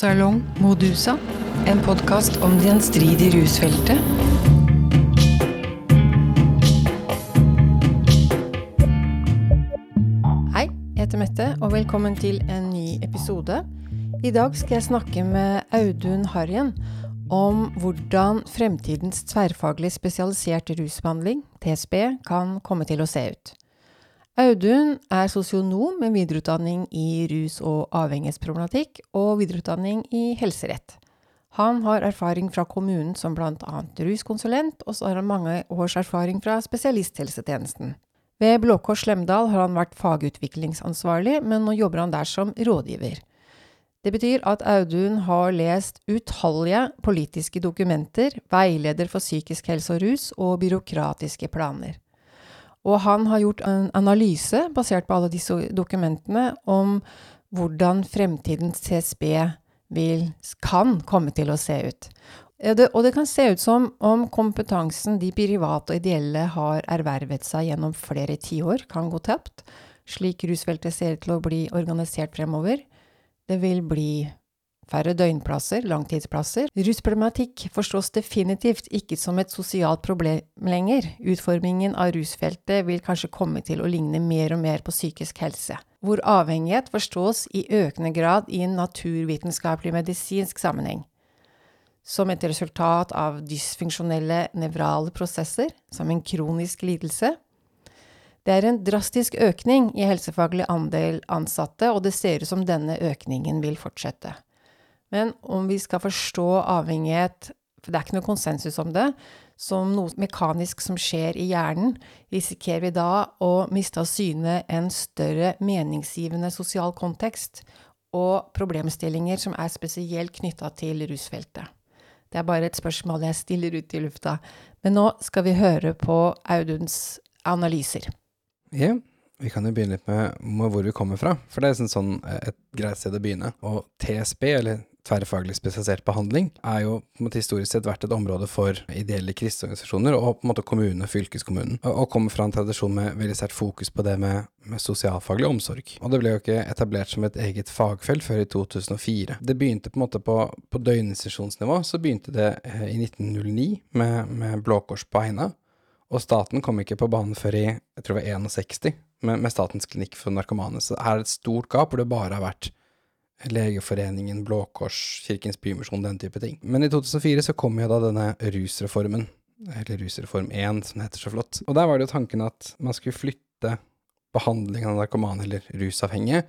Salong Modusa, en podkast om det gjenstridige rusfeltet. Hei, jeg heter Mette, og velkommen til en ny episode. I dag skal jeg snakke med Audun Harjen om hvordan fremtidens tverrfaglig spesialiserte rusbehandling, TSB, kan komme til å se ut. Audun er sosionom med videreutdanning i rus- og avhengighetsproblematikk og videreutdanning i helserett. Han har erfaring fra kommunen som bl.a. ruskonsulent, og så har han mange års erfaring fra spesialisthelsetjenesten. Ved Blå Kors Slemdal har han vært fagutviklingsansvarlig, men nå jobber han der som rådgiver. Det betyr at Audun har lest utallige politiske dokumenter, veileder for psykisk helse og rus og byråkratiske planer. Og han har gjort en analyse, basert på alle disse dokumentene, om hvordan fremtidens TSB vil, kan komme til å se ut. Og det kan se ut som om kompetansen de private og ideelle har ervervet seg gjennom flere tiår, kan gå tapt, slik rusfeltet ser ut til å bli organisert fremover. Det vil bli færre døgnplasser, langtidsplasser. Rusproblematikk forstås definitivt ikke som et sosialt problem lenger. Utformingen av rusfeltet vil kanskje komme til å ligne mer og mer på psykisk helse, hvor avhengighet forstås i økende grad i en naturvitenskapelig medisinsk sammenheng. Som et resultat av dysfunksjonelle nevrale prosesser, som en kronisk lidelse. Det er en drastisk økning i helsefaglig andel ansatte, og det ser ut som denne økningen vil fortsette. Men om vi skal forstå avhengighet, for det er ikke noe konsensus om det, som noe mekanisk som skjer i hjernen, risikerer vi da å miste av syne en større meningsgivende sosial kontekst og problemstillinger som er spesielt knytta til rusfeltet. Det er bare et spørsmål jeg stiller ut i lufta. Men nå skal vi høre på Auduns analyser. Ja, vi kan jo begynne litt med, hvor vi kommer fra, for det er sånn, sånn et greit sted å begynne. Og TSB, eller tverrfaglig spesialisert behandling, er jo på en måte historisk sett vært et område for ideelle kriseorganisasjoner og på en måte kommunene, fylkeskommunen, og, og kommer fra en tradisjon med veldig sterkt fokus på det med, med sosialfaglig omsorg. Og det ble jo ikke etablert som et eget fagfelt før i 2004. Det begynte på en måte på, på døgninstitusjonsnivå, så begynte det i 1909 med, med Blå Kors på Eina. Og staten kom ikke på banen før i jeg tror det var 61, med, med Statens klinikk for narkomane. Så det er et stort gap hvor det bare har vært Legeforeningen, Blå Kors, Kirkens Bymisjon, den type ting. Men i 2004 så kom jo da denne rusreformen, eller Rusreform 1, som det heter så flott. Og der var det jo tanken at man skulle flytte behandlingen av narkomane eller rusavhengige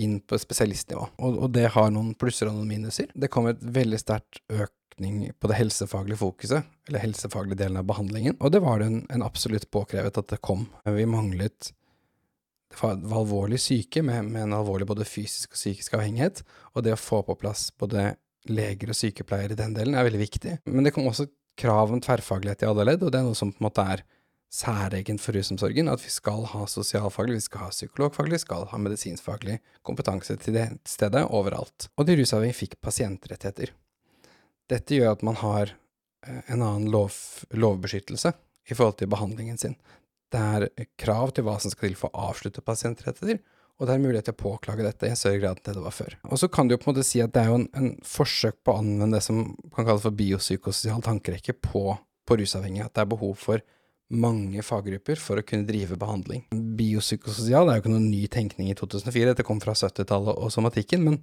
inn på spesialistnivå. Og, og, det har noen plusser og noen minuser. Det kom et veldig sterkt økning på det helsefaglige fokuset, eller helsefaglige delen av behandlingen, og det var det en, en absolutt påkrevet at det kom. Vi manglet var alvorlig syke, med, med, en alvorlig både fysisk og psykisk avhengighet, og det å få på plass både leger og sykepleiere i den delen er veldig viktig. Men det kom også krav om tverrfaglighet i alle ledd, og det er noe som på en måte er særegent for rusomsorgen, at vi skal ha sosialfaglig, vi skal ha psykologfaglig, vi skal ha medisinskfaglig kompetanse til det stedet overalt. Og de rusavhengige fikk pasientrettigheter. Dette gjør at man har eh, en annen lov, lovbeskyttelse i forhold til behandlingen sin. Det er krav til hva som skal til for å avslutte pasientrettigheter, og det er mulighet til å påklage dette i større grad enn det var før. Og så kan du jo på en måte si at det er jo en, en forsøk på å anvende det som kan kalles for biopsykososial tankerekke på, på rusavhengige, at det er behov for mange faggrupper for å kunne drive behandling. Biopsykososial er jo ikke noen ny tenkning i 2004, dette kom fra 70-tallet og somatikken, men,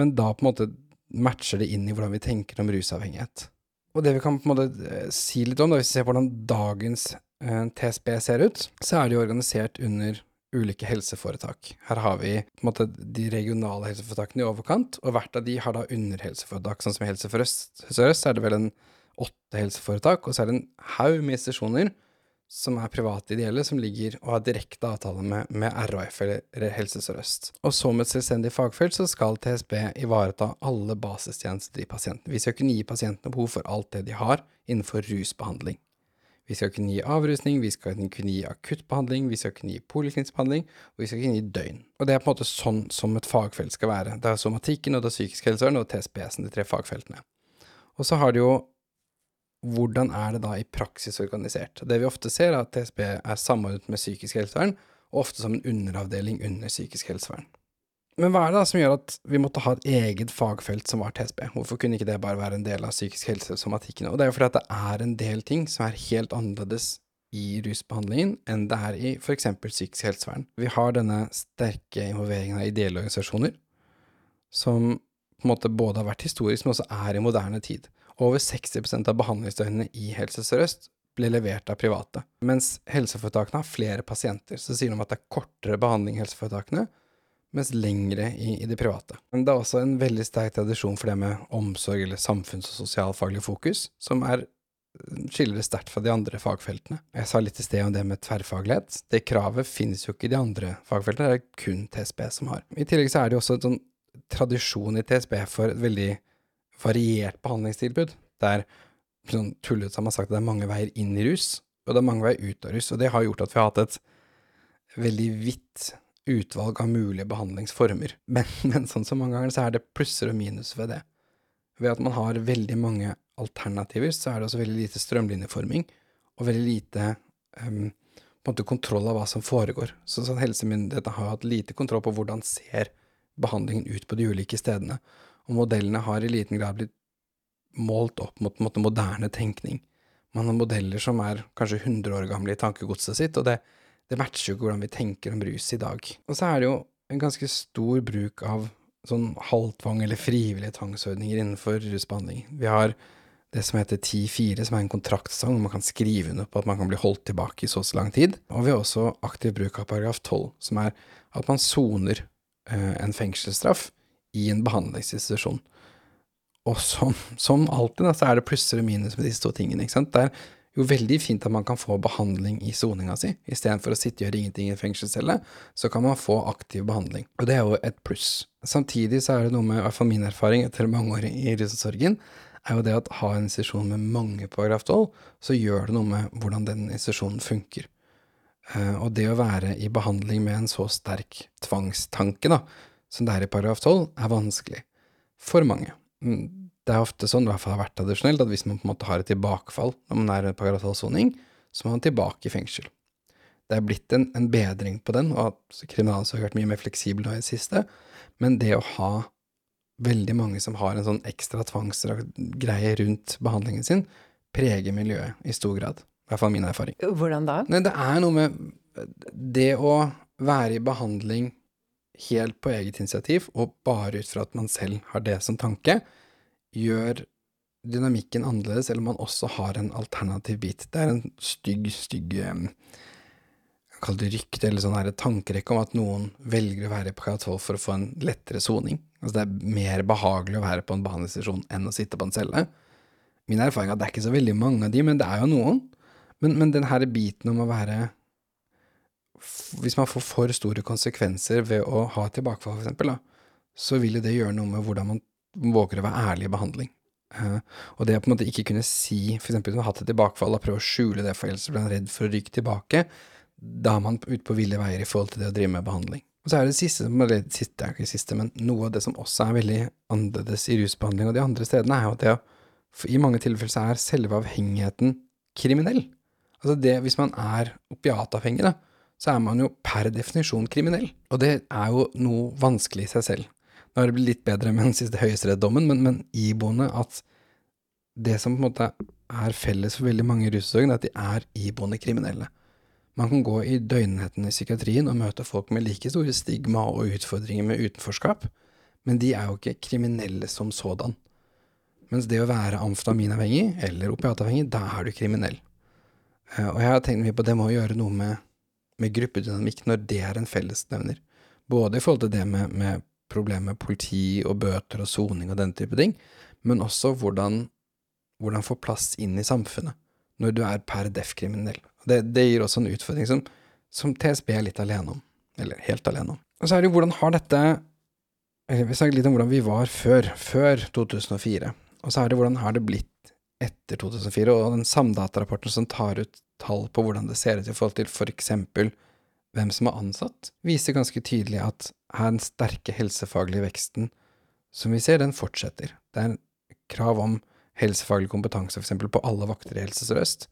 men da på en måte matcher det inn i hvordan vi tenker om rusavhengighet. Og det vi kan på en måte eh, si litt om, da, hvis vi ser hvordan dagens TSB ser ut, så er de organisert under ulike helseforetak. Her har vi måte de regionale helseforetakene i overkant, og hvert av de har da underhelseforetak. Sånn som i Helse Sør-Øst er det vel en åtte helseforetak, og så er det en haug med institusjoner som er private ideelle, som ligger og har direkte avtale med, med RHF eller Helse Sør-Øst. Og som et selvstendig fagfelt så skal TSB ivareta alle basistjenester i pasienten. Vi skal kunne gi pasientene behov for alt det de har innenfor rusbehandling. Vi skal kunne gi avrusning, vi skal kunne gi akuttbehandling, vi skal kunne gi poliklinisk behandling, og vi skal kunne gi døgn. Og det er på en måte sånn som et fagfelt skal være. Det er somatikken, og det er psykisk helsevern, og TSB-en, de tre fagfeltene. Og så har det jo hvordan er det da i praksis organisert? Det vi ofte ser, er at TSB er samordnet med psykisk helsevern, og ofte som en underavdeling under psykisk helsevern. Men hva er det da som gjør at vi måtte ha et eget fagfelt som var TSB? Hvorfor kunne ikke det bare være en del av psykisk helse somatikken? Og det er jo fordi at det er en del ting som er helt annerledes i rusbehandlingen enn det er i f.eks. psykisk helsevern. Vi har denne sterke involveringen av ideelle organisasjoner, som på en måte både har vært historisk, men også er i moderne tid. Over 60% av behandlingsdøgnene i Helse Sør-Øst ble levert av private. Mens helseforetakene har flere pasienter, så sier de at det er kortere behandling i helseforetakene, mens lengre i, i det private. Men det er også en veldig sterk tradisjon for det med omsorg eller samfunns- og sosialfaglig fokus, som er skiller det sterkt fra de andre fagfeltene. Jeg sa litt i sted om det med tverrfaglighet. Det kravet finnes jo ikke i de andre fagfeltene, det er kun TSB som har. I tillegg så er det jo også en sånn tradisjon i TSB for et veldig variert behandlingstilbud, der sånn tullete har man sagt at det er mange veier inn i rus, og det er mange veier ut av rus, og det har gjort at vi har hatt et veldig vidt utvalg av mulige behandlingsformer. Men, men sånn som mange ganger så er det plusser og minus ved det. Ved at man har veldig mange alternativer, så er det også veldig lite strømlinjeforming, og veldig lite um, på en måte kontroll av hva som foregår. Så sånn Helsemyndighetene har hatt lite kontroll på hvordan ser behandlingen ut på de ulike stedene, og modellene har i liten grad blitt målt opp mot, mot moderne tenkning. Man har modeller som er kanskje 100 år gamle i tankegodset sitt, og det, det matcher jo ikke hvordan vi tenker om rus i dag. Og så er det jo en ganske stor bruk av sånn halvtvang eller frivillige tvangsordninger innenfor rusbehandling. Vi har det som heter 10-4, som er en kontraktsang hvor man kan skrive under på at man kan bli holdt tilbake i så og så lang tid. Og vi har også aktiv bruk av paragraf 12, som er at man soner eh, en fengselsstraff i en behandlingsinstitusjon. Og som, som alltid, så er det plusser og minus med disse to tingene. ikke sant? Det er jo veldig fint at man kan få behandling i soninga si. Istedenfor å sitte og gjøre ingenting i en fengselscelle, så kan man få aktiv behandling. Og det er jo et pluss. Samtidig så er det noe med, i hvert fall min erfaring etter mange år i rusomsorgen, er jo det at ha en institusjon med mange paragraf 12, så gjør det noe med hvordan den institusjonen funker. Uh, og det å være i behandling med en så sterk tvangstanke da, som det er i paragraf 12, er vanskelig. For mange. Det er ofte sånn, i hvert fall har vært tradisjonelt, at hvis man på en måte har et tilbakefall når man er på paragraf 12-soning, så må man tilbake i fengsel. Det er blitt en, en bedring på den, og kriminalomsorgen har vært mye mer fleksibel nå i det siste, men det å ha veldig mange som har en sånn ekstra tvangsgreie rundt behandlingen sin, preger miljøet i stor grad. I hvert fall min erfaring. Hvordan da? Nei, det er noe med det å være i behandling helt på eget initiativ, og bare ut fra at man selv har det som tanke, gjør dynamikken annerledes, eller man også har en alternativ bit. Det er en stygg, stygg Kall det rykte, eller sånn her tankerekke om at noen velger å være på K12 for å få en lettere soning. Altså det er mer behagelig å være på en behandlingsstasjon enn å sitte på en celle. Min erfaring er at det er ikke så veldig mange av de, men det er jo noen. Men, men den her biten om å være hvis man får for store konsekvenser ved å ha tilbakefall, for eksempel, da, så vil jo det gjøre noe med hvordan man våger å være ærlig i behandling. Uh, og det å på en måte ikke kunne si, for eksempel hvis man har hatt et tilbakefall, og prøve å skjule det for ellers blir man redd for å ryke tilbake, da er man ute på ville veier i forhold til det å drive med behandling. Og så er det siste, eller siste er ikke siste, men noe av det som også er veldig annerledes i rusbehandling og de andre stedene, er jo at det å, i mange tilfeller så er selve avhengigheten kriminell. Altså det, hvis man er opiatavhengig, da, så er man jo per definisjon kriminell. Og det er jo noe vanskelig i seg selv. Nå har det blitt litt bedre med den siste høyesterettsdommen, men, men iboende at det som på en måte er felles for veldig mange russorgene, er at de er iboende kriminelle. Man kan gå i døgnheten i psykiatrien og møte folk med like store stigma og utfordringer med utenforskap, men de er jo ikke kriminelle som sådan. Mens det å være amfetaminavhengig eller opiatavhengig, da er du kriminell. Eh, og jeg har tenkt mye på det må gjøre noe med med gruppedynamikk når det er en fellesnevner. Både i forhold til det med, med problemet med politi og bøter og soning og den type ting, men også hvordan, hvordan få plass inn i samfunnet når du er per def kriminell. Det, det, gir også en utfordring som, som, TSB er litt alene om. Eller helt alene om. Og så er det jo hvordan har dette Vi snakket litt om hvordan vi var før, før 2004. Og så er det hvordan har det blitt etter 2004, og den Samdata-rapporten som tar ut tall på hvordan det ser ut i forhold til for eksempel hvem som er ansatt, viser ganske tydelig at her den sterke helsefaglige veksten som vi ser, den fortsetter. Det er krav om helsefaglig kompetanse eksempel på alle vakter i Helse Sør-Øst,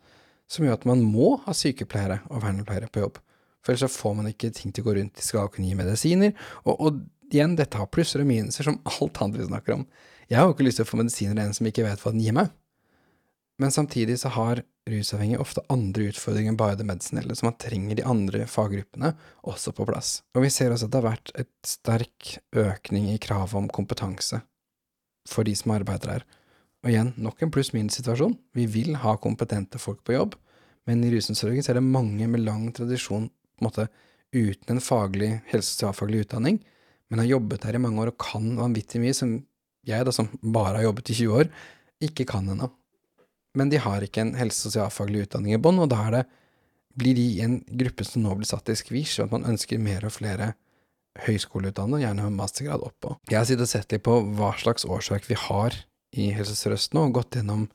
som gjør at man må ha sykepleiere og vernepleiere på jobb. For ellers så får man ikke ting til å gå rundt, de skal kunne gi medisiner. Og, og igjen, dette har plusser og minuser, som alt annet vi snakker om. Jeg har jo ikke lyst til å få medisiner av en som ikke vet hva den gir meg. Men samtidig så har rusavhengige ofte andre utfordringer enn bare det medisinelle, så man trenger de andre faggruppene også på plass. Og vi ser også at det har vært et sterk økning i kravet om kompetanse for de som arbeider her. Og igjen, nok en pluss-minus-situasjon. Vi vil ha kompetente folk på jobb, men i rusomsorgen er det mange med lang tradisjon på en måte uten en faglig, helse- og sosialfaglig utdanning, men har jobbet her i mange år og kan vanvittig mye som jeg, da, som bare har jobbet i 20 år, ikke kan ennå. Men de har ikke en helse- og sosialfaglig utdanning i bånn, og da det, blir de i en gruppe som nå blir satt i skvisj, og at man ønsker mer og flere høyskoleutdannede, gjerne med mastergrad oppå. Jeg har sittet og sett litt på hva slags årsverk vi har i Helse Sør-Øst nå, og gått gjennom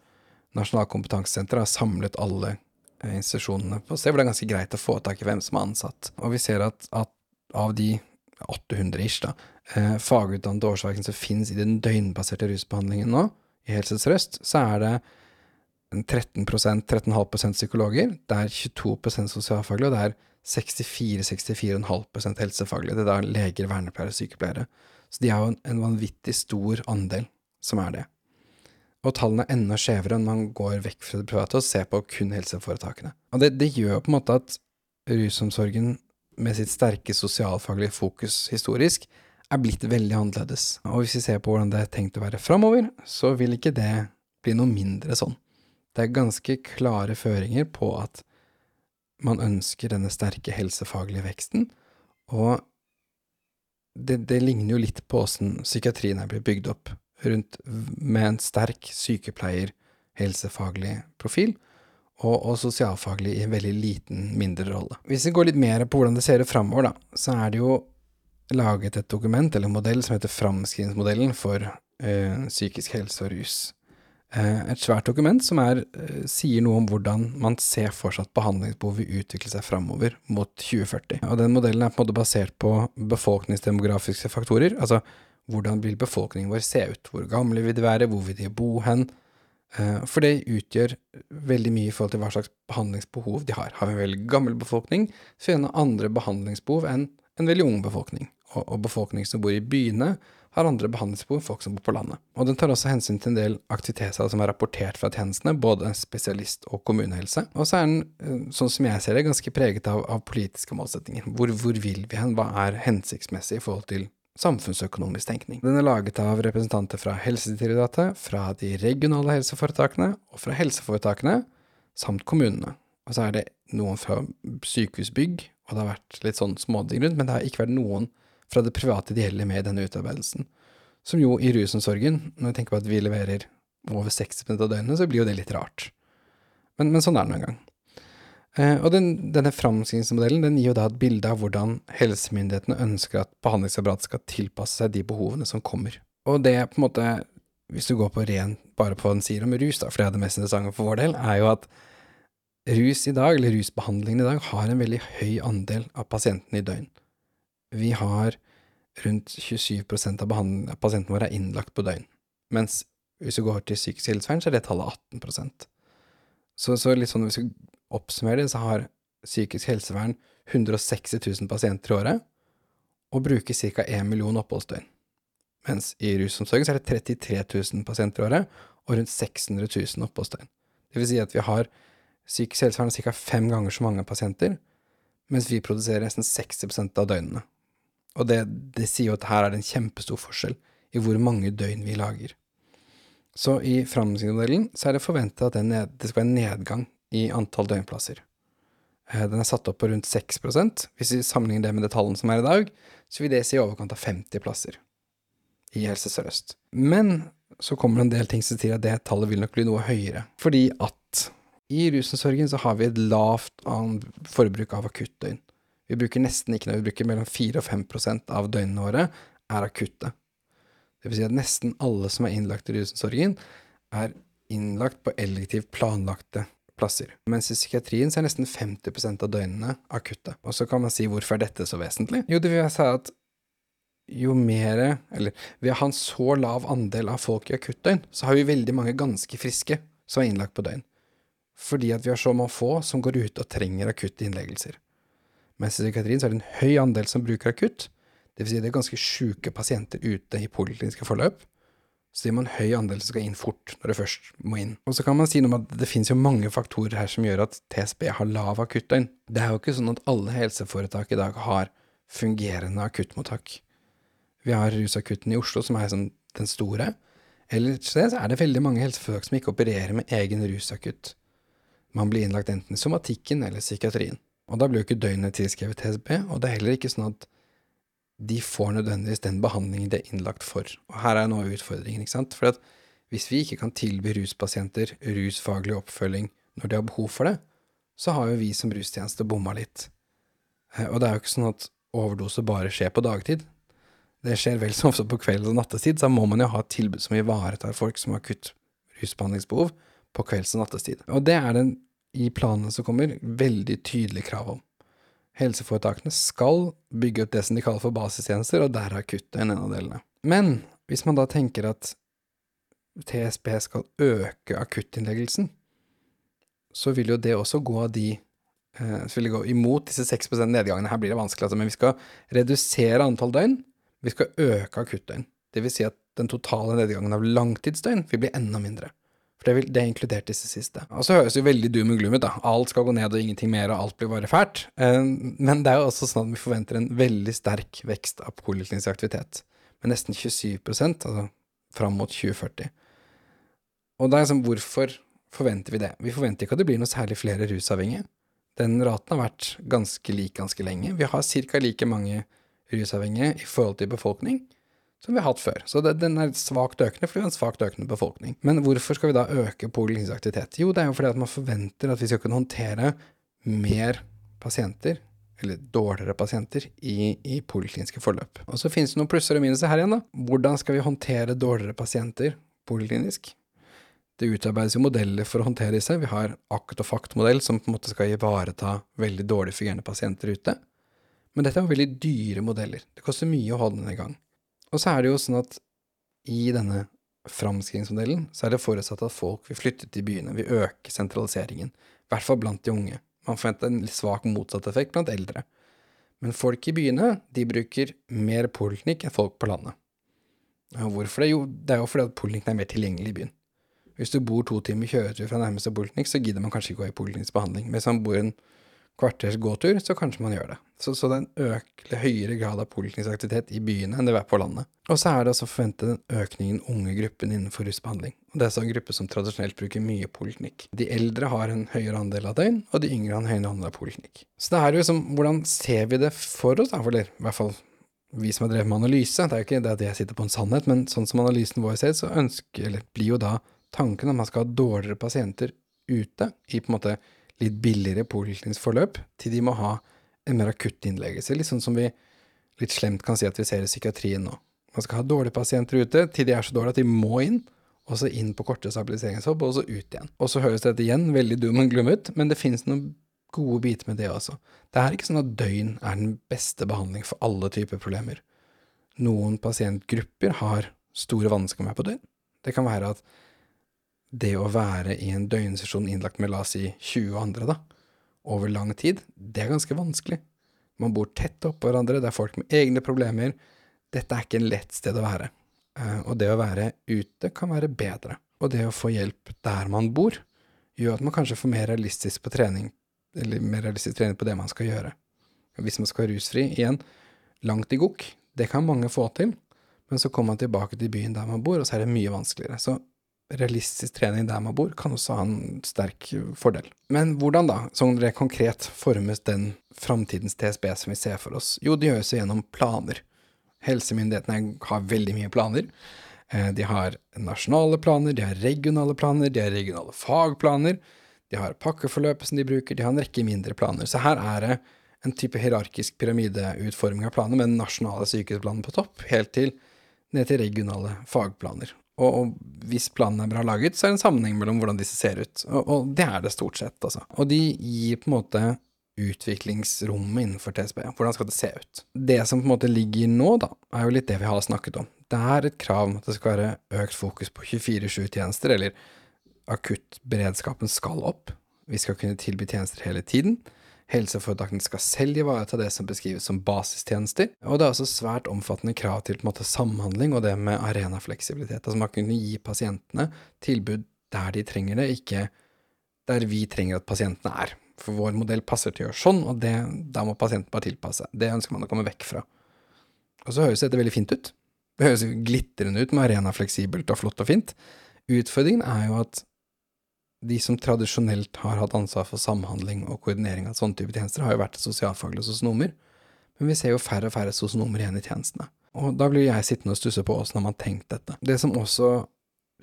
Nasjonalt kompetansesenter, har samlet alle eh, institusjonene på sted, hvor det er ganske greit å få tak i hvem som er ansatt. Og vi ser at, at av de 800 ish, da, eh, fagutdannede årsverkene som finnes i den døgnbaserte rusbehandlingen nå, i Helse Sør-Øst, så er det 13% 13,5% psykologer, det er 22% sosialfaglige, og det er 64-64,5% helsefaglige. Det er da leger, vernepleiere og sykepleiere. Så de er jo en, vanvittig stor andel som er det. Og tallene er enda skjevere når man går vekk fra det private og ser på kun helseforetakene. Og det, det gjør på en måte at rusomsorgen med sitt sterke sosialfaglige fokus historisk er blitt veldig annerledes. Og hvis vi ser på hvordan det er tenkt å være framover, så vil ikke det bli noe mindre sånn. Det er ganske klare føringer på at man ønsker denne sterke helsefaglige veksten, og det, det ligner jo litt på åssen psykiatrien er blitt bygd opp, rundt med en sterk sykepleier, helsefaglig profil, og, og sosialfaglig i en veldig liten, mindre rolle. Hvis vi går litt mer på hvordan det ser ut framover, da, så er det jo laget et dokument eller en modell som heter Framskrivingsmodellen for ø, psykisk helse og rus. Eh, et svært dokument som er, eh, sier noe om hvordan man ser for seg at behandlingsbehovet vil utvikle seg framover mot 2040. Og den modellen er på en måte basert på befolkningsdemografiske faktorer, altså hvordan vil befolkningen vår se ut, hvor gamle vil de være, hvor vil de bo hen, eh, for det utgjør veldig mye i forhold til hva slags behandlingsbehov de har. Har vi en veldig gammel befolkning, så er det andre behandlingsbehov enn en veldig ung befolkning. Og befolkning som bor i byene, har andre behandlingsbehov enn folk som bor på landet. Og den tar også hensyn til en del aktiviteter som er rapportert fra tjenestene, både spesialist- og kommunehelse. Og så er den, eh, sånn som jeg ser det, ganske preget av, av politiske målsettinger. Hvor, hvor, vil vi hen? Hva er hensiktsmessig i forhold til samfunnsøkonomisk tenkning? Den er laget av representanter fra Helsedirektoratet, fra de regionale helseforetakene og fra helseforetakene, samt kommunene. Og så er det noen fra sykehusbygg, og det har vært litt sånn småting rundt, men det har ikke vært noen fra det private ideelle med denne utarbeidelsen. Som jo i rusomsorgen, når vi tenker på at vi leverer over 60 av døgnet, så blir jo det litt rart. Men, men sånn er det nå engang. Eh, og den, denne framskrivingsmodellen den gir jo da et bilde av hvordan helsemyndighetene ønsker at behandlingsapparatet skal tilpasse seg de behovene som kommer. Og det på en måte, hvis du går på ren bare på en sier om rus, da, for det er det mest interessante for vår del, er jo at rus i dag, eller rusbehandlingen i dag, har en veldig høy andel av pasientene i døgn. Vi har rundt 27 av, pasientene våre er innlagt på døgn, mens hvis vi går til psykisk helsevern, så er det tallet 18% Så, så litt sånn hvis vi oppsummerer det, så har psykisk helsevern 160 000 pasienter i året, og bruker ca. 1 million oppholdsdøgn. Mens i rusomsorgen så er det 33 000 pasienter i året, og rundt 600 000 oppholdsdøgn. Det vil si at vi har psykisk helsevern ca. fem ganger så mange pasienter, mens vi produserer nesten 60% av døgnene. Og det, det sier jo at her er det en kjempestor forskjell i hvor mange døgn vi lager. Så i framgangsmodellen så er det forventa at det, det skal være en nedgang i antall døgnplasser. Eh, den er satt opp på rundt 6% Hvis vi sammenligner det med det tallene som er i dag, så vil det si i overkant av 50 plasser i Helse Sør-Øst. Men så kommer det en del ting som sier at det tallet vil nok bli noe høyere. Fordi at i rusomsorgen så har vi et lavt forbruk av akuttdøgn. Vi bruker nesten ikke noe, vi bruker mellom 4 og 5% av døgnene våre er akutte. Det vil si at nesten alle som er innlagt i rusomsorgen, er innlagt på elektivt planlagte plasser. Mens i psykiatrien så er nesten 50% av døgnene akutte. Og så kan man si hvorfor er dette så vesentlig? Jo, det vil jeg si at jo mer Eller ved å ha en så lav andel av folk i akuttdøgn, så har vi veldig mange ganske friske som er innlagt på døgn. Fordi at vi har så mange få som går ut og trenger akutte innleggelser. Mens i psykiatrien så er det en høy andel som bruker akutt. Det vil si det er ganske sjuke pasienter ute i polikliniske forløp. Så det man høy andel som skal inn fort når det først må inn. Og så kan man si noe om at det finnes jo mange faktorer her som gjør at TSB har lav akuttdøgn. Det er jo ikke sånn at alle helseforetak i dag har fungerende akuttmottak. Vi har rusakutten i Oslo, som er sånn den store. Eller så er det veldig mange helseforetak som ikke opererer med egen rusakutt. Man blir innlagt enten i somatikken eller psykiatrien. Og da blir jo ikke døgnet tilskrevet TSB, og det er heller ikke sånn at de får nødvendigvis den behandlingen de er innlagt for. Og her er noe av utfordringen, ikke sant. For hvis vi ikke kan tilby ruspasienter rusfaglig oppfølging når de har behov for det, så har jo vi som rustjeneste bomma litt. Eh, og det er jo ikke sånn at overdose bare skjer på dagtid. Det skjer vel så ofte på kveld og nattestid, så da må man jo ha et tilbud som ivaretar folk som har akutt rusbehandlingsbehov på kvelds- og nattestid. Og det er det i planene som kommer, veldig tydelig krav om. Helseforetakene skal bygge opp det som de kaller for basistjenester, og der er kuttet en av delene. Men hvis man da tenker at TSB skal øke akuttinnleggelsen, så vil jo det også gå de eh, vil gå imot disse 6% nedgangene. Her blir det vanskelig, altså, men vi skal redusere antall døgn. Vi skal øke akuttdøgn. Det vil si at den totale nedgangen av langtidsdøgn vil bli enda mindre. For det, vil, det er inkludert disse siste. Og så høres det jo veldig doom and gloom ut, da. Alt skal gå ned og ingenting mer, og alt blir bare fælt. Eh, men det er jo også sånn at vi forventer en veldig sterk vekst av poliklinisk aktivitet. Med nesten 27 altså fram mot 2040. Og det er liksom, hvorfor forventer vi det? Vi forventer ikke at det blir noe særlig flere rusavhengige. Den raten har vært ganske lik ganske lenge. Vi har ca. like mange rusavhengige i forhold til befolkning som vi har hatt før. Så det, den er svakt økende fordi vi har en svakt økende befolkning. Men hvorfor skal vi da øke poliklinisk aktivitet? Jo, det er jo fordi at man forventer at vi skal kunne håndtere mer pasienter, eller dårligere pasienter, i, i polikliniske forløp. Og så finnes det noen plusser og minuser her igjen, da. Hvordan skal vi håndtere dårligere pasienter poliklinisk? Det utarbeides jo modeller for å håndtere disse. Vi har akt og fakt-modell som på en måte skal ivareta veldig dårlig fungerende pasienter ute. Men dette er jo veldig dyre modeller. Det koster mye å holde den i gang. Og så er det jo sånn at i denne framskrivingsmodellen så er det forutsatt at folk vil flytte til byene, vil øke sentraliseringen. I hvert fall blant de unge. Man forventer en svak motsatt effekt blant eldre. Men folk i byene de bruker mer poliklinikk enn folk på landet. Og hvorfor det? Jo, det er jo fordi at poliklinikken er mer tilgjengelig i byen. Hvis du bor to timer kjøretur fra nærmeste poliklinikk, så gidder man kanskje ikke gå i poliklinisk behandling. Hvis man bor en kvarters gåtur, så kanskje man gjør det. Så, så det er en økelig, høyere grad av poliklinisk i byene enn det er på landet. Og så er det også forventet en økning i den unge gruppen innenfor rusbehandling. Og det er en gruppe som tradisjonelt bruker mye poliklinikk. De eldre har en høyere andel av døgn, og de yngre har en høyere andel av poliklinikk. Så det er jo liksom, hvordan ser vi det for oss, da, eller i hvert fall vi som har drevet med analyse, det er jo ikke det at jeg sitter på en sannhet, men sånn som analysen vår ser, så ønsker, eller blir jo da tanken at man skal ha dårligere pasienter ute, i på en måte litt billigere poliklinisk forløp, til de må ha en mer akutt innleggelse. Litt sånn som vi litt slemt kan si at vi ser i psykiatrien nå. Man skal ha dårlige pasienter ute til de er så dårlige at de må inn, og så inn på korte stabiliseringshopp, og så ut igjen. Og så høres dette igjen veldig dum og glum ut, men det finnes noen gode biter med det også. Det er ikke sånn at døgn er den beste behandling for alle typer problemer. Noen pasientgrupper har store vansker med på døgn. Det kan være at det å være i en døgnsesjon innlagt med la oss si 20 andre, da, over lang tid, det er ganske vanskelig. Man bor tett oppå hverandre, det er folk med egne problemer. Dette er ikke en lett sted å være. Eh, og det å være ute kan være bedre. Og det å få hjelp der man bor, gjør at man kanskje får mer realistisk trening, mer realistisk trening på det man skal gjøre. Hvis man skal være rusfri, igjen, langt i gokk, det kan mange få til, men så kommer man tilbake til byen der man bor, og så er det mye vanskeligere. Så realistisk trening der man bor, kan også ha en sterk fordel. Men hvordan da, sånn det konkret, formes den framtidens TSB som vi ser for oss? Jo, det gjøres gjennom planer. Helsemyndighetene har veldig mye planer. Eh, de har nasjonale planer, de har regionale planer, de har regionale fagplaner, de har pakkeforløpet som de bruker, de har en rekke mindre planer. Så her er det en type hierarkisk pyramideutforming av planer med den nasjonale sykehusplanen på topp, helt til ned til regionale fagplaner. Og, og, hvis planen er bra laget, så er det en sammenheng mellom hvordan disse ser ut. Og, og, det er det stort sett, altså. Og de gir på en måte utviklingsrommet innenfor TSB. Hvordan skal det se ut? Det som på en måte ligger nå, da, er jo litt det vi har snakket om. Det er et krav om at det skal være økt fokus på 24-7-tjenester, eller akuttberedskapen skal opp. Vi skal kunne tilby tjenester hele tiden. Helseforetakene skal selv ivareta det som beskrives som basistjenester, og det er også svært omfattende krav til måte, samhandling og det med arenafleksibilitet. Altså man kunne gi pasientene tilbud der de trenger det, ikke der vi trenger at pasientene er. For vår modell passer til å gjøre sånn, og det, da må pasienten bare tilpasse. Det ønsker man å komme vekk fra. Og så høres dette veldig fint ut. Det høres glitrende ut med arena fleksibelt og flott og fint. Utfordringen er jo at de som tradisjonelt har hatt ansvar for samhandling og koordinering av sånne type tjenester, har jo vært sosialfaglige sosionomer. Men vi ser jo færre og færre sosionomer igjen i tjenestene. Og da blir jeg sittende og stusse på åssen har man tenkt dette. Det som også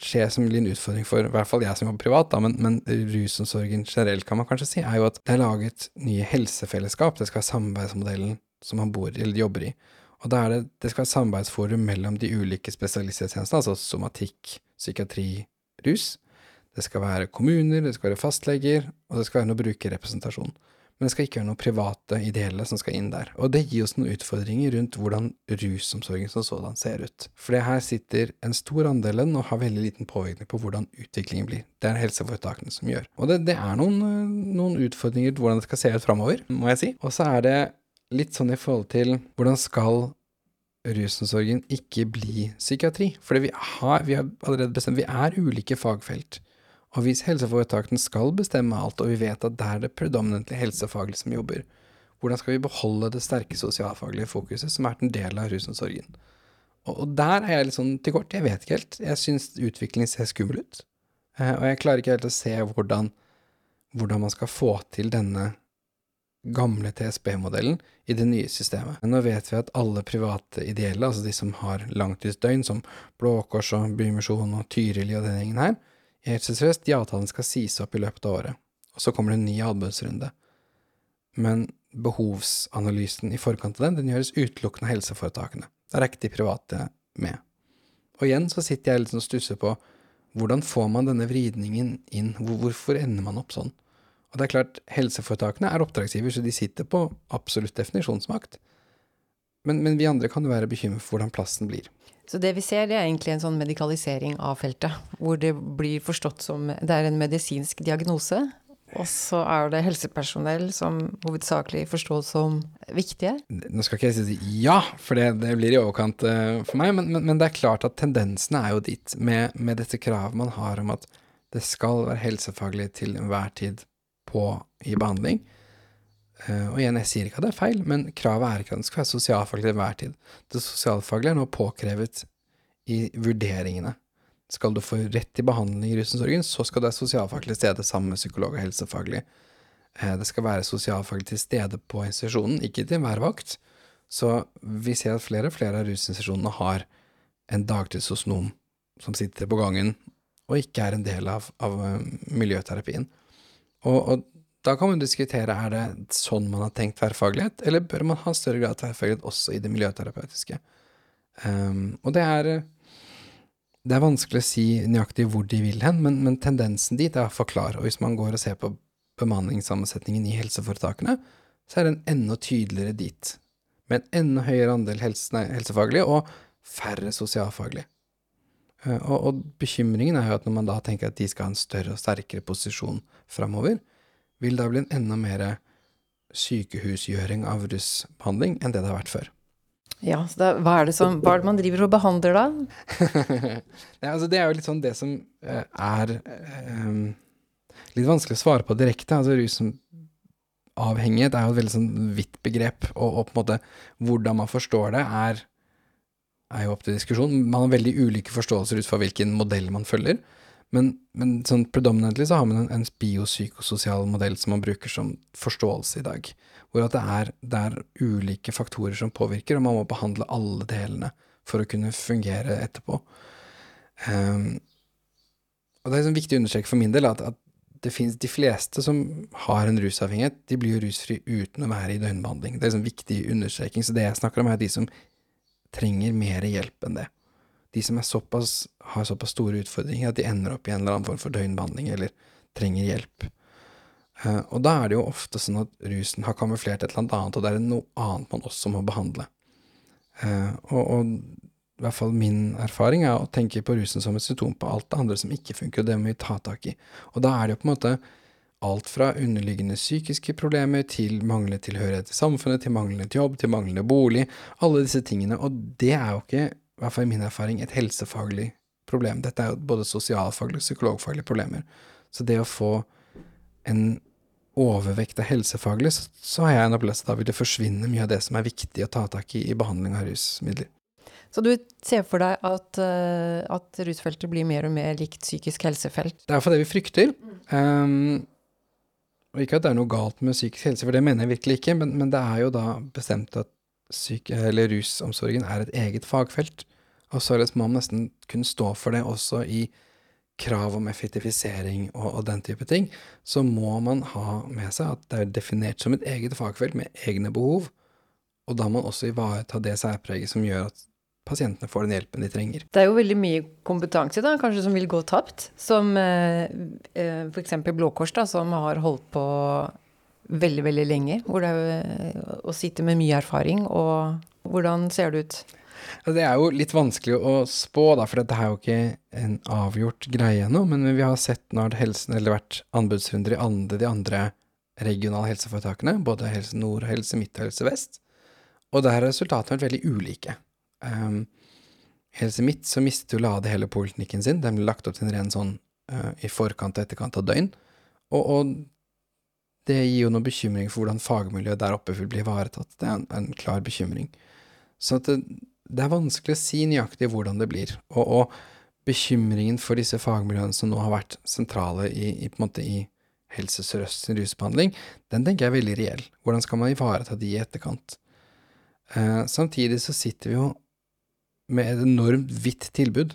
skjer som en utfordring for i hvert fall jeg som jobber privat, da, men, men rusomsorgen generelt, kan man kanskje si, er jo at det er laget nye helsefellesskap. Det skal være samarbeidsmodellen som man bor eller jobber i. Og da er det, det skal være samarbeidsforum mellom de ulike spesialisttjenestene, altså somatikk, psykiatri, rus. Det skal være kommuner, det skal være fastleger, og det skal være noe brukerrepresentasjon. Men det skal ikke være noen private ideelle som skal inn der. Og det gir oss noen utfordringer rundt hvordan rusomsorgen som sådan ser ut. For det her sitter en stor andel og har veldig liten påvirkning på hvordan utviklingen blir. Det er helseforetakene som gjør. Og det, det er noen, noen utfordringer hvordan det skal se ut framover, må jeg si. Og så er det litt sånn i forhold til hvordan skal rusomsorgen ikke bli psykiatri? Fordi vi vi har allerede bestemt vi er ulike fagfelt. Og hvis helseforetakene skal bestemme alt, og vi vet at det er det predominantly helsefaglige som jobber, hvordan skal vi beholde det sterke sosialfaglige fokuset som er en del av rusomsorgen? Og, der er jeg litt sånn til kort. Jeg vet ikke helt. Jeg syns utviklingen ser skummel ut. Eh, og jeg klarer ikke helt å se hvordan, hvordan man skal få til denne gamle TSB-modellen i det nye systemet. Men nå vet vi at alle private ideelle, altså de som har langtidsdøgn, som Blå Kors og Bymisjon og Tyrili og den gjengen her, i Helse Sør-Øst, de avtalene skal sies opp i løpet av året. Og så kommer det en ny anbudsrunde. Men behovsanalysen i forkant av den, den gjøres utelukkende av helseforetakene. Der er ikke de private med. Og igjen så sitter jeg litt og stusser på hvordan får man denne vridningen inn, hvorfor ender man opp sånn? Og det er klart, helseforetakene er oppdragsgiver, så de sitter på absolutt definisjonsmakt. Men, men vi andre kan jo være bekymret for hvordan plassen blir. Så det vi ser, det er egentlig en sånn medikalisering av feltet, hvor det blir forstått som det er en medisinsk diagnose, og så er det helsepersonell som hovedsakelig forstås som viktige. Nå skal ikke jeg si ja, for det, det blir i overkant uh, for meg, men, men, men, det er klart at tendensene er jo dit, med, med dette kravet man har om at det skal være helsefaglig til enhver tid på i behandling. Uh, og igjen, jeg sier ikke at det er feil, men kravet er ikke at det skal være sosialfaglig til enhver tid. Det sosialfaglige er nå påkrevet i vurderingene. Skal du få rett til behandling i rusomsorgen, så skal du være sosialfaglig til stede sammen med psykolog og helsefaglig. Uh, det skal være sosialfaglig til stede på institusjonen, ikke til enhver vakt. Så vi ser at flere og flere av rusinstitusjonene har en dagtidssosionom som sitter på gangen og ikke er en del av, av uh, miljøterapien. Og, og, da kan man diskutere er det sånn man har tenkt tverrfaglighet, eller bør man ha større grad av tverrfaglighet også i det miljøterapeutiske. Um, og det er det er vanskelig å si nøyaktig hvor de vil hen, men, men tendensen dit er for klar. Og hvis man går og ser på bemanningssammensetningen i helseforetakene, så er den enda tydeligere dit. Med en enda høyere andel helse, nei, helsefaglige og færre sosialfaglige. Uh, og, og, bekymringen er jo at når man da tenker at de skal ha en større og sterkere posisjon framover, vil det bli en enda mer sykehusgjøring av russbehandling enn det det har vært før. Ja, så da, hva, er det som, hva er det man driver og behandler da? ja, altså det er jo litt sånn det som uh, er uh, litt vanskelig å svare på direkte. Altså rusavhengighet er jo et veldig sånn vidt begrep, og, og, på en måte hvordan man forstår det, er, er jo opp til diskusjon. Man har veldig ulike forståelser ut fra hvilken modell man følger. Men, men sånn predominantly så har man en, en biopsykososial modell som man bruker som forståelse i dag. Hvor at det er, det er, ulike faktorer som påvirker, og man må behandle alle delene for å kunne fungere etterpå. Um, og det er en viktig å for min del at, at det finnes de fleste som har en rusavhengighet, de blir jo rusfri uten å være i døgnbehandling. Det er en sånn viktig understreking. Så det jeg snakker om, er de som trenger mer hjelp enn det de som såpass, har såpass store utfordringer at de ender opp i en eller annen form for døgnbehandling eller trenger hjelp. Uh, og da er det jo ofte sånn at rusen har kamuflert et eller annet, og det er noe annet man også må behandle. Uh, og, og, i hvert fall min erfaring er å tenke på rusen som et symptom på alt det andre som ikke funker, og det må vi ta tak i. Og da er det jo på en måte alt fra underliggende psykiske problemer til manglende tilhørighet til samfunnet, til manglende jobb, til manglende bolig. Alle disse tingene. Og det er jo ikke, i hvert fall i min erfaring, et helsefaglig problem. Dette er jo både sosialfaglige og psykologfaglige problemer. Så det å få en overvekt av helsefaglig, så, så har jeg en opplevelse da vil det forsvinne mye av det som er viktig å ta tak i i behandling av rusmidler. Så du ser for deg at, uh, at rusfeltet blir mer og mer likt psykisk helsefelt? Det er iallfall det vi frykter. Um, og ikke at det er noe galt med psykisk helse, for det mener jeg virkelig ikke, men, men det er jo da bestemt at syke, rusomsorgen er et eget fagfelt. Og så må man nesten kunne stå for det også i krav om effektivisering og, og, den type ting, så må man ha med seg at det er definert som et eget fagfelt med egne behov, og da må man også ivareta det særpreget som gjør at pasientene får den hjelpen de trenger. Det er jo veldig mye kompetanse da, kanskje som vil gå tapt, som eh, eh f.eks. Blå Kors, som har holdt på veldig, veldig lenge, hvor det er eh, å sitte med mye erfaring, og hvordan ser det ut? Det er jo litt vanskelig å spå, da, for dette er jo ikke en avgjort greie ennå. Men vi har sett når det eller vært anbudsrunder i andre, de andre regionale helseforetakene, både Helse Nord, Helse Midt og Helse Vest, og der har resultatene vært veldig ulike. Um, Helse Midt så mistet jo Lade hele poliklinikken sin. Den ble lagt opp til en ren sånn uh, i forkant og etterkant av døgn. Og, og, det gir jo noen bekymring for hvordan fagmiljøet der oppe vil bli ivaretatt. Det er en, en klar bekymring. Så det, det er vanskelig å si nøyaktig hvordan det blir. Og, og, bekymringen for disse fagmiljøene som nå har vært sentrale i, i, måte i Helse Sør-Østs rusbehandling, den tenker jeg er veldig reell. Hvordan skal man ivareta de i etterkant? Eh, samtidig så sitter vi jo med et enormt vidt tilbud,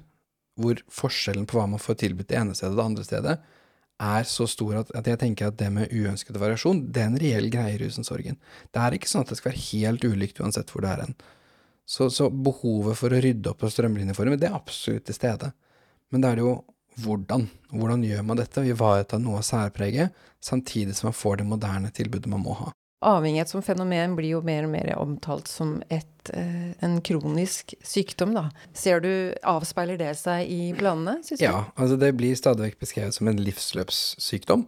hvor forskjellen på hva man får tilbudt det ene stedet og det andre stedet, er så stor at, at, jeg tenker at det med uønsket variasjon, det er en reell greie i rusomsorgen. Det er ikke sånn at det skal være helt ulikt uansett hvor det er hen. Så, så, behovet for å rydde opp og strømlinjeforme, det er absolutt til stede. Men det er det jo hvordan. Hvordan gjør man dette og ivaretar noe av særpreget, samtidig som man får det moderne tilbudet man må ha. Avhengighet som fenomen blir jo mer og mer omtalt som et, eh, en kronisk sykdom, da. Ser du, Avspeiler det seg i planene, syns du? Ja, altså det blir stadig vekk beskrevet som en livsløpssykdom.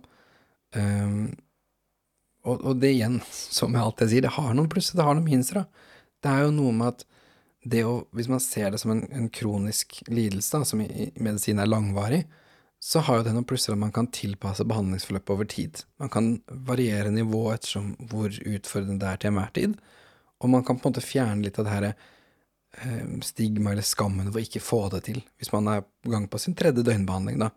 Um, og, og, det igjen, som jeg alltid sier, det har noen plusser, det har noen minuser. Det er jo noe med at det å Hvis man ser det som en, en kronisk lidelse, da, som i, i medisin er langvarig, så har jo det noen plusser at man kan tilpasse behandlingsforløpet over tid. Man kan variere nivå ettersom hvor utfordrende det er til enhver tid, og man kan på en måte fjerne litt av det her eh, stigma eller skammen å ikke få det til. Hvis man er i gang på sin tredje døgnbehandling, da,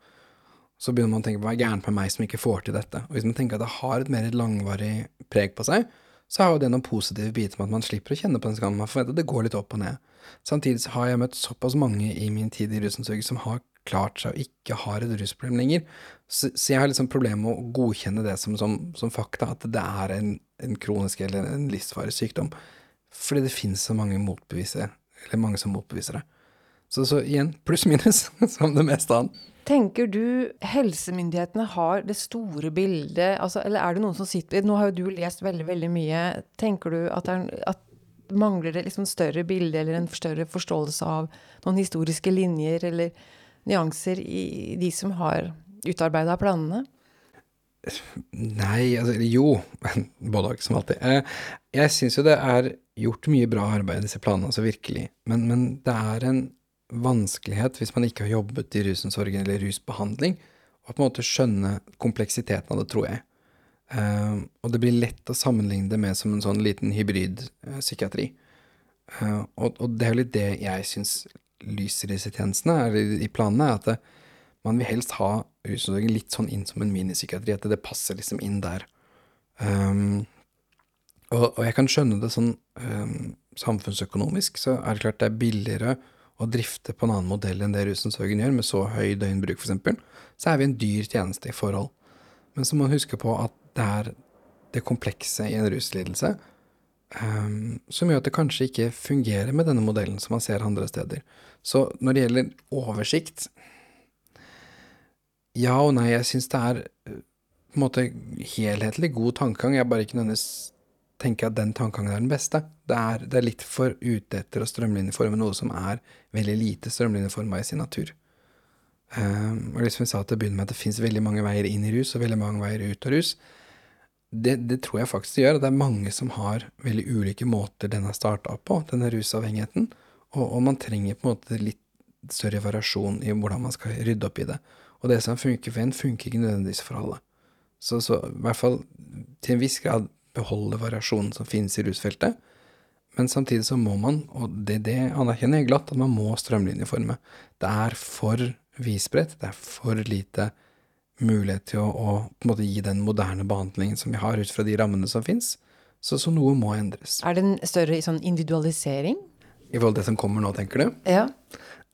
så begynner man å tenke på hva er gærent med meg som ikke får til dette. Og hvis man tenker at det har et mer langvarig preg på seg, så har jo det noen positive biter med at man slipper å kjenne på den skammen. Man forventer det går litt opp og ned. Samtidig har jeg møtt såpass mange i min tid i rusomsorgen som har klart seg og ikke har et rusproblem lenger. Så, så, jeg har liksom problemer med å godkjenne det som, som, som fakta, at det er en, en, kronisk eller en livsvarig sykdom. Fordi det finnes så mange motbevisere, eller mange som motbeviser det. Så, så igjen, pluss-minus, som det meste annet. Tenker du helsemyndighetene har det store bildet, altså, eller er det noen som sitter Nå har jo du lest veldig, veldig mye. Tenker du at det at mangler det liksom større bilde eller en større forståelse av noen historiske linjer eller nyanser i de som har utarbeida planene? Nei, altså jo. Både og, som alltid. Eh, jeg syns jo det er gjort mye bra arbeid i disse planene, altså virkelig. Men, men det er en vanskelighet hvis man ikke har jobbet i rusomsorgen eller rusbehandling, å på en måte skjønne kompleksiteten av det, tror jeg. Uh, og det blir lett å sammenligne det med som en sånn liten hybridpsykiatri. Uh, uh, og, og, det er jo litt det jeg syns lyser i disse tjenestene, eller i planene, er at det, man vil helst ha rusomsorgen litt sånn inn som en minipsykiatri, at det passer liksom inn der. Um, og, og, jeg kan skjønne det sånn um, samfunnsøkonomisk, så er det klart det er billigere å drifte på en annen modell enn det rusomsorgen gjør, med så høy døgnbruk f.eks., så er vi en dyr tjeneste i forhold. Men så må man huske på at det er det komplekse i en ruslidelse um, som gjør at det kanskje ikke fungerer med denne modellen som man ser andre steder. Så når det gjelder oversikt Ja og nei, jeg syns det er på en måte helhetlig god tankegang. Jeg bare ikke nødvendigvis tenker jeg at den tankegangen er den beste. Det er, det er litt for ute etter å strømlinjeforme noe som er veldig lite strømlinjeforma i sin natur. Um, og liksom jeg sa til å begynne med at det fins veldig mange veier inn i rus og veldig mange veier ut av rus. Det, det tror jeg faktisk det gjør. Det er mange som har veldig ulike måter den har starta på, denne rusavhengigheten. Og, og, man trenger på en måte litt større variasjon i hvordan man skal rydde opp i det. Og det som funker for en, funker ikke nødvendigvis for alle. Så, så i hvert fall til en viss grad beholde variasjonen som finnes i rusfeltet. Men samtidig så må man, og det, det anerkjenner jeg glatt, at man må strømlinjeforme. Det er for visbredt, det er for lite mulighet til å, å, på en måte gi den moderne behandlingen som vi har ut fra de rammene som fins. Så, så, noe må endres. Er det en større sånn individualisering? I forhold til det som kommer nå, tenker du? Ja.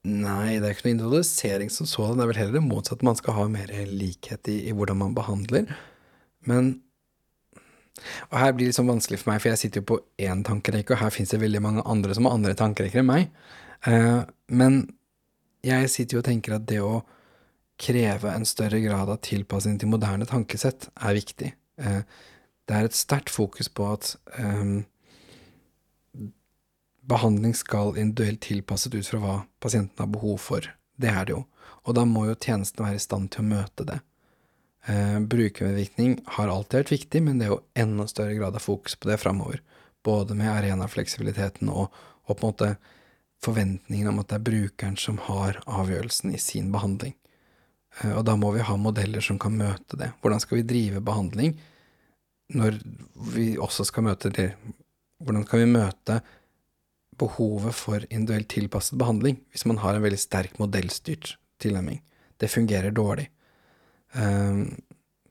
Nei, det er ikke noe individualisering som sådan. Det er vel heller det motsatte. Man skal ha mer likhet i, i hvordan man behandler. Men og her blir det liksom vanskelig for meg, for jeg sitter jo på én tankerekke, og her fins det veldig mange andre som har andre tankerekker enn meg. Uh, men jeg sitter jo og tenker at det å kreve en større grad av tilpassing til moderne tankesett er viktig. Uh, det er et sterkt fokus på at um, behandling skal individuelt tilpasset ut fra hva pasienten har behov for. Det er det jo. Og da må jo tjenesten være i stand til å møte det. Eh, brukermedvirkning har alltid vært viktig, men det er jo enda større grad av fokus på det framover. Både med arenafleksibiliteten og, og på en måte forventningen om at det er brukeren som har avgjørelsen i sin behandling. Eh, og da må vi ha modeller som kan møte det. Hvordan skal vi drive behandling når vi også skal møte det? Hvordan kan vi møte behovet for individuelt tilpasset behandling hvis man har en veldig sterk modellstyrt tilnærming? Det fungerer dårlig. Ehm,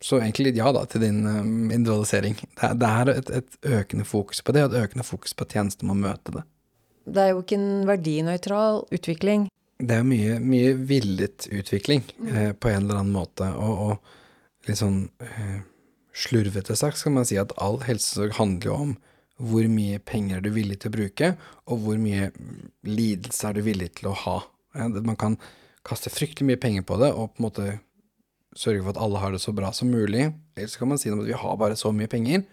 så egentlig ja da til din um, individualisering. Det, det er et, et, økende fokus på det, og et økende fokus på at tjenester må møte det. Det er jo ikke en verdinøytral utvikling. Det er mye, mye villet utvikling mm. eh, på en eller annen måte, og, og litt sånn eh, slurvete sagt skal man si at all helsesorg handler jo om hvor mye penger er du villig til å bruke, og hvor mye lidelse er du villig til å ha. Man kan kaste fryktelig mye penger på det, og på en måte sørge for at alle har det så bra som mulig. Eller så kan man si noe om at vi har bare så mye penger,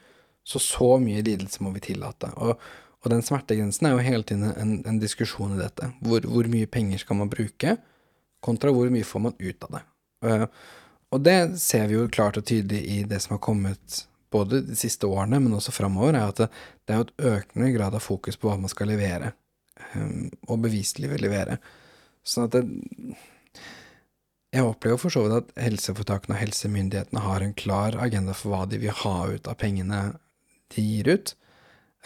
så så mye lidelse må vi tillate. Og, og den smertegrensen er jo hele tiden en, en diskusjon i dette. Hvor, hvor, mye penger skal man bruke, kontra hvor mye får man ut av det. Uh, og det ser vi jo klart og tydelig i det som har kommet både de siste årene, men også framover, er at det, det, er jo et økende grad av fokus på hva man skal levere, um, og beviselig vil levere. Sånn at det jeg opplever for så vidt at helseforetakene og helsemyndighetene har en klar agenda for hva de vil ha ut av pengene de gir ut,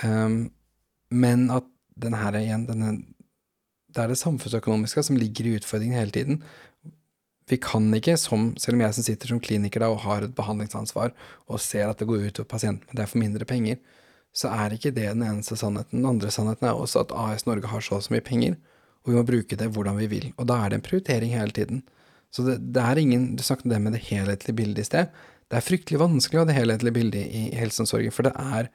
um, men at den her igjen, denne, det er det samfunnsøkonomiske som ligger i utfordringen hele tiden. Vi kan ikke, som, selv om jeg som sitter som kliniker da, og har et behandlingsansvar og ser at det går ut over pasienten, det er for mindre penger, så er ikke det den eneste sannheten. Den andre sannheten er også at AS Norge har så og så mye penger, og vi må bruke det hvordan vi vil. Og da er det en prioritering hele tiden. Så det, det, er ingen Du snakket om det med det helhetlige bildet i sted. Det er fryktelig vanskelig å ha det helhetlige bildet i, helseomsorgen, for det er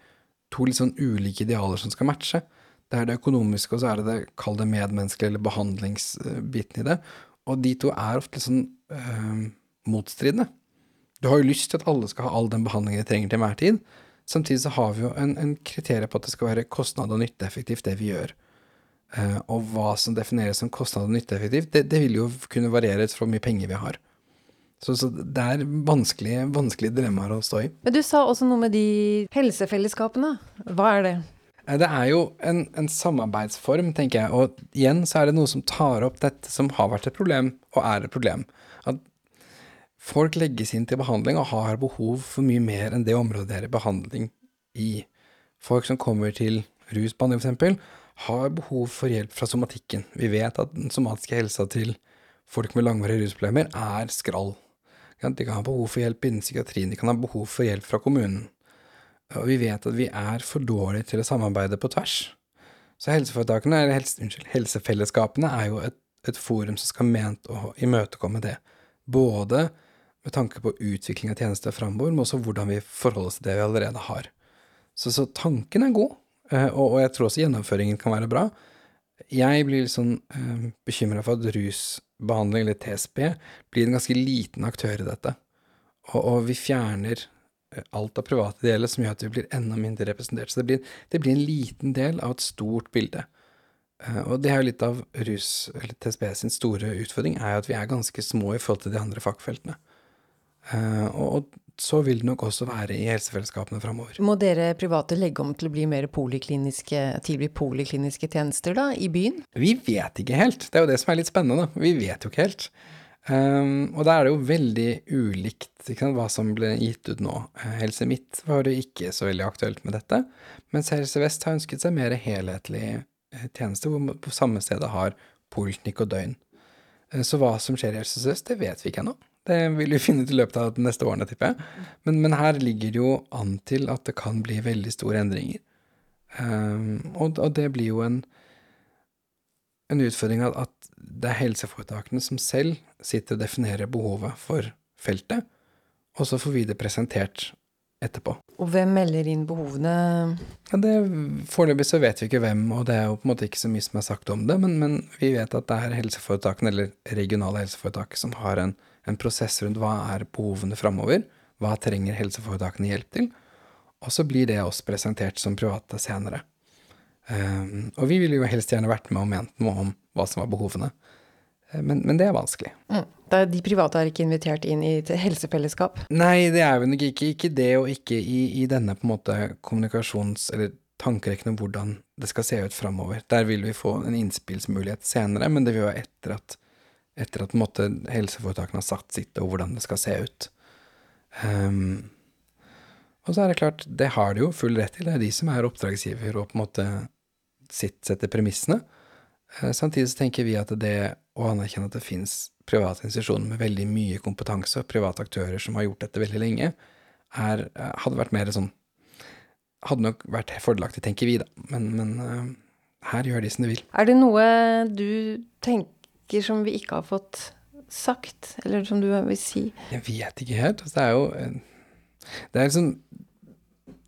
to litt sånn ulike idealer som skal matche. Det er det økonomiske, og så er det det, kall det medmenneskelige eller behandlingsbiten i det. Og de to er ofte litt sånn øh, motstridende. Du har jo lyst til at alle skal ha all den behandlingen de trenger til enhver tid. Samtidig så har vi jo en, en kriterium på at det skal være kostnad- og nytteeffektivt, det vi gjør. Uh, og hva som defineres som kostnad og nytteeffektivt, det, det, vil jo kunne variere ut fra hvor mye penger vi har. Så, så det er vanskelige, vanskelige dilemmaer å stå i. Men du sa også noe med de helsefellesskapene. Hva er det? Uh, det er jo en, en, samarbeidsform, tenker jeg. Og igjen så er det noe som tar opp dette som har vært et problem, og er et problem. At folk legges inn til behandling og har behov for mye mer enn det området det er behandling i. Folk som kommer til rusbehandling, eksempel, har behov for hjelp fra somatikken. Vi vet at den somatiske helsa til folk med langvarige rusproblemer er skrall. De kan ha behov for hjelp innen psykiatrien, de kan ha behov for hjelp fra kommunen. Og vi vet at vi er for dårlige til å samarbeide på tvers. Så helseforetakene, eller helse, unnskyld, helsefellesskapene er jo et, et forum som skal ment å imøtekomme det. Både med tanke på utvikling av tjenester framover, men også hvordan vi forholder oss til det vi allerede har. Så, så tanken er god. Eh, og, og, jeg tror også gjennomføringen kan være bra. Jeg blir litt sånn eh, bekymra for at rusbehandling, eller TSB, blir en ganske liten aktør i dette. Og, og vi fjerner eh, alt av private deler som gjør at vi blir enda mindre representert. Så det blir, det blir, en liten del av et stort bilde. Eh, og det er jo litt av rus, eller TSB sin store utfordring, er jo at vi er ganske små i forhold til de andre fagfeltene. Og så vil det nok også være i helsefellesskapene framover. Må dere private legge om til å bli mer polikliniske, tilby polikliniske tjenester da, i byen? Vi vet ikke helt. Det er jo det som er litt spennende. da. Vi vet jo ikke helt. Um, og da er det jo veldig ulikt sant, hva som ble gitt ut nå. Eh, Helse Midt var jo ikke så veldig aktuelt med dette, mens Helse Vest har ønsket seg mer helhetlig eh, tjeneste, hvor man på samme stedet har poliklinikk og døgn. Eh, Så hva som skjer i Helse Sør-Øst, det vet vi ikke ennå. Det vil vi finne ut i løpet av de neste årene, tipper jeg. Men, men her ligger det jo an til at det kan bli veldig store endringer. Um, og, og det blir jo en en utfordring at, at det er helseforetakene som selv sitter og definerer behovet for feltet, og så får vi det presentert etterpå. Og hvem melder inn behovene? Ja, det, foreløpig så vet vi ikke hvem, og det er jo på en måte ikke så mye som er sagt om det, men, men vi vet at det er helseforetakene, eller regionale helseforetak, som har en, en prosess rundt hva er behovene framover, hva trenger helseforetakene hjelp til, og så blir det oss presentert som private senere. Um, og vi ville jo helst gjerne vært med og ment noe om hva som var behovene, Eh, men, men det er vanskelig. Mm. De private er ikke invitert inn i helsefellesskap? Nei, det er vi nok ikke, ikke det, og ikke i, i denne på en måte kommunikasjons- eller tankerekken om hvordan det skal se ut framover. Der vil vi få en innspillsmulighet senere, men det vil være etter at, etter at måte, helseforetakene har sagt sitt, og hvordan det skal se ut. Um, og så er det klart, det har de jo full rett til. Det er de som er oppdragsgiver og på en måte sitt setter premissene. Uh, Samtidig så tenker vi at det å anerkjenne at det fins private institusjoner med veldig mye kompetanse, og private aktører som har gjort dette veldig lenge, er, eh, hadde vært mer sånn Hadde nok vært fordelaktig, tenker vi, da. Men, men uh, her gjør de som de vil. Er det noe du tenker som vi ikke har fått sagt, eller som du vil si? Jeg vet ikke helt. Altså, det er jo Det er liksom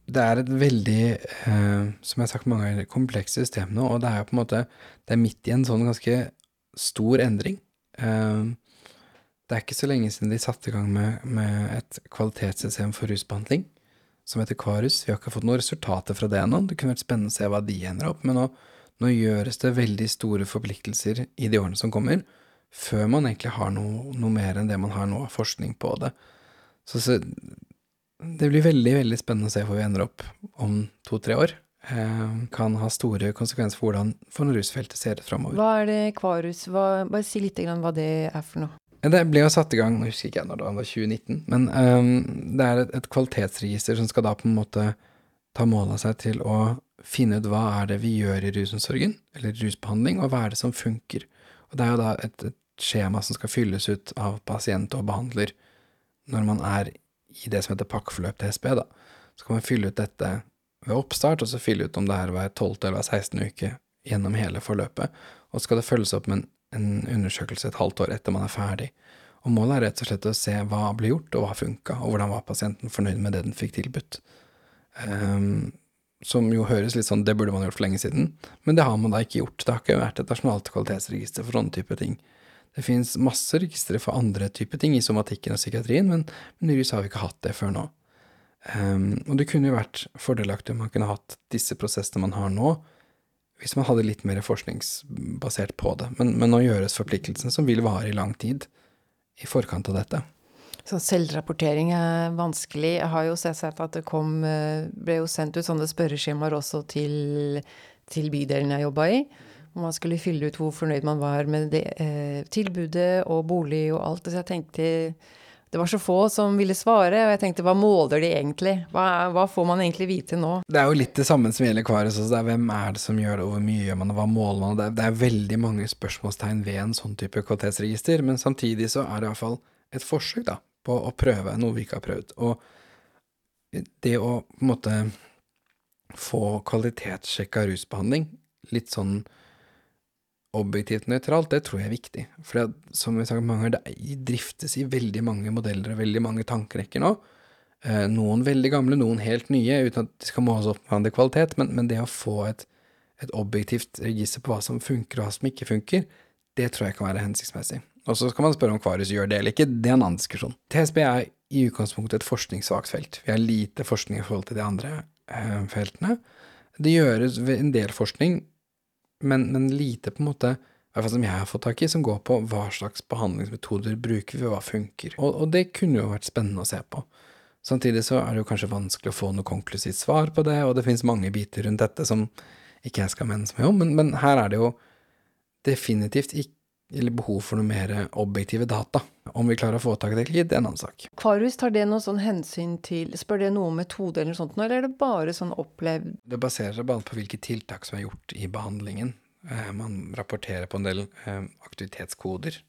Det er et veldig, eh, som jeg har sagt mange ganger, komplekst system nå, og det er jo på en måte Det er midt i en sånn ganske stor endring. Eh, det er ikke så lenge siden de satte i gang med, med et kvalitetssystem for rusbehandling som heter Kvarus. Vi har ikke fått noen resultater fra det ennå. Det kunne vært spennende å se hva de ender opp med nå. Nå gjøres det veldig store forpliktelser i de årene som kommer, før man egentlig har noe, noe mer enn det man har nå av forskning på det. Så, så det blir veldig, veldig spennende å se hvor vi ender opp om to-tre år. Eh, kan ha store konsekvenser for hvordan for rusfeltet ser ut framover. Hva er det Kvarus hva, Bare si litt grann hva det er for noe. Det ble jo satt i gang, nå husker ikke jeg når det var 2019, men um, det er et, et, kvalitetsregister som skal da på en måte ta mål av seg til å finne ut hva er det vi gjør i rusomsorgen, eller rusbehandling, og hva er det som funker. Og det er jo da et, et skjema som skal fylles ut av pasient og behandler når man er i det som heter pakkeforløp TSB, da. Så kan man fylle ut dette ved oppstart, og så fylle ut om det er hver 12. eller hver 16. uke gjennom hele forløpet. Og så skal det følges opp med en en undersøkelse et halvt år etter man er ferdig. Og målet er rett og slett å se hva ble gjort, og hva funka, og hvordan var pasienten fornøyd med det den fikk tilbudt. Um, som jo høres litt sånn det burde man gjort for lenge siden, men det har man da ikke gjort. Det har ikke vært et nasjonalt kvalitetsregister for sånne type ting. Det fins masse registre for andre typer ting i somatikken og psykiatrien, men, men har vi ikke hatt det før nå. Um, og det kunne jo vært fordelaktig om man kunne hatt disse prosessene man har nå, hvis man hadde litt mer forskningsbasert på det. Men, men nå gjøres forpliktelsene, som vil vare i lang tid, i forkant av dette. Så selvrapportering er vanskelig. Jeg har jo sett at det kom ble jo sendt ut sånne spørreskjemaer også til, til bydelen jeg jobba i. Hvor man skulle fylle ut hvor fornøyd man var med det, eh, tilbudet og bolig og alt. Så jeg tenkte det var så få som ville svare, og jeg tenkte hva måler de egentlig? Hva, hva får man egentlig vite nå? Det er jo litt det samme som gjelder Kvares. Altså, hvem er det som gjør det, og hvor mye gjør man, og hva måler man? Det er, det er veldig mange spørsmålstegn ved en sånn type kvalitetsregister, men samtidig så er det iallfall et forsøk da, på å prøve noe vi ikke har prøvd. Og det å på en måte få kvalitetssjekka rusbehandling, litt sånn objektivt nøytralt, det tror jeg er viktig. For som vi sagt mange ganger, det driftes i veldig mange modeller og veldig mange tankerekker nå. Eh, noen veldig gamle, noen helt nye, uten at de skal måles opp med kvalitet, men, men, det å få et, et objektivt register på hva som funker og hva som ikke funker, det tror jeg kan være hensiktsmessig. Og så kan man spørre om Kvarus gjør det eller ikke, det er en annen diskusjon. TSB er i utgangspunktet et forskningssvakt felt. Vi har lite forskning i forhold til de andre eh, feltene. Det gjøres en del forskning men, men lite på en måte i hvert fall som jeg har fått tak i, som går på hva slags behandlingsmetoder bruker vi, og hva funker. Og, og det kunne jo vært spennende å se på. Samtidig så er det jo kanskje vanskelig å få noe konklusivt svar på det, og det finnes mange biter rundt dette som ikke jeg skal mene så mye om, men, men her er det jo definitivt ikke eller behov for noe mer objektive data. Om vi klarer å få tak i det eller ikke, det er en annen sak. Kvarus, tar det noe sånn hensyn til Spør det noe om metode eller noe sånt, eller er det bare sånn opplevd Det baserer seg bare på hvilke tiltak som er gjort i behandlingen. Eh, man rapporterer på en del eh, aktivitetskoder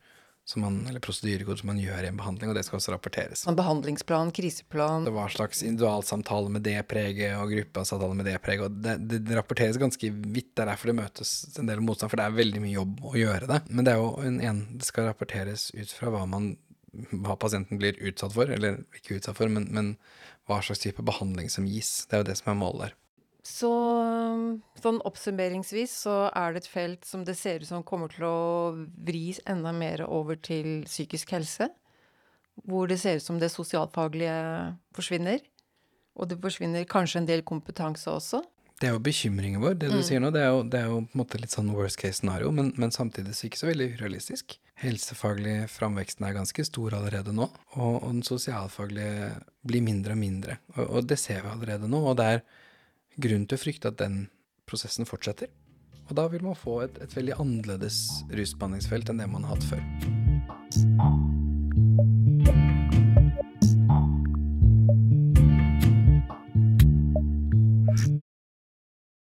man, eller prosedyregod som man gjør i en behandling, og det skal også rapporteres. En behandlingsplan, kriseplan Det var slags individualsamtale med det preget, og gruppesamtale med det preget, og det, det, det, rapporteres ganske vidt. Det er derfor det møtes en del motstand, for det er veldig mye jobb å gjøre det. Men det er jo en, en det skal rapporteres ut fra hva man hva pasienten blir utsatt for, eller ikke utsatt for, men, men hva slags type behandling som gis. Det er jo det som er målet der. Så sånn oppsummeringsvis så er det et felt som det ser ut som kommer til å vris enda mer over til psykisk helse. Hvor det ser ut som det sosialfaglige forsvinner. Og det forsvinner kanskje en del kompetanse også. Det er jo bekymringen vår, det du mm. sier nå. Det er, jo, det er, jo, på en måte litt sånn worst case scenario, men, men samtidig så ikke så veldig urealistisk. Helsefaglig framveksten er ganske stor allerede nå, og, og den sosialfaglige blir mindre og mindre. Og, og det ser vi allerede nå. og det er grunn til å frykte at den prosessen fortsetter. Og da vil man få et, et veldig annerledes rusbehandlingsfelt enn det man har hatt før.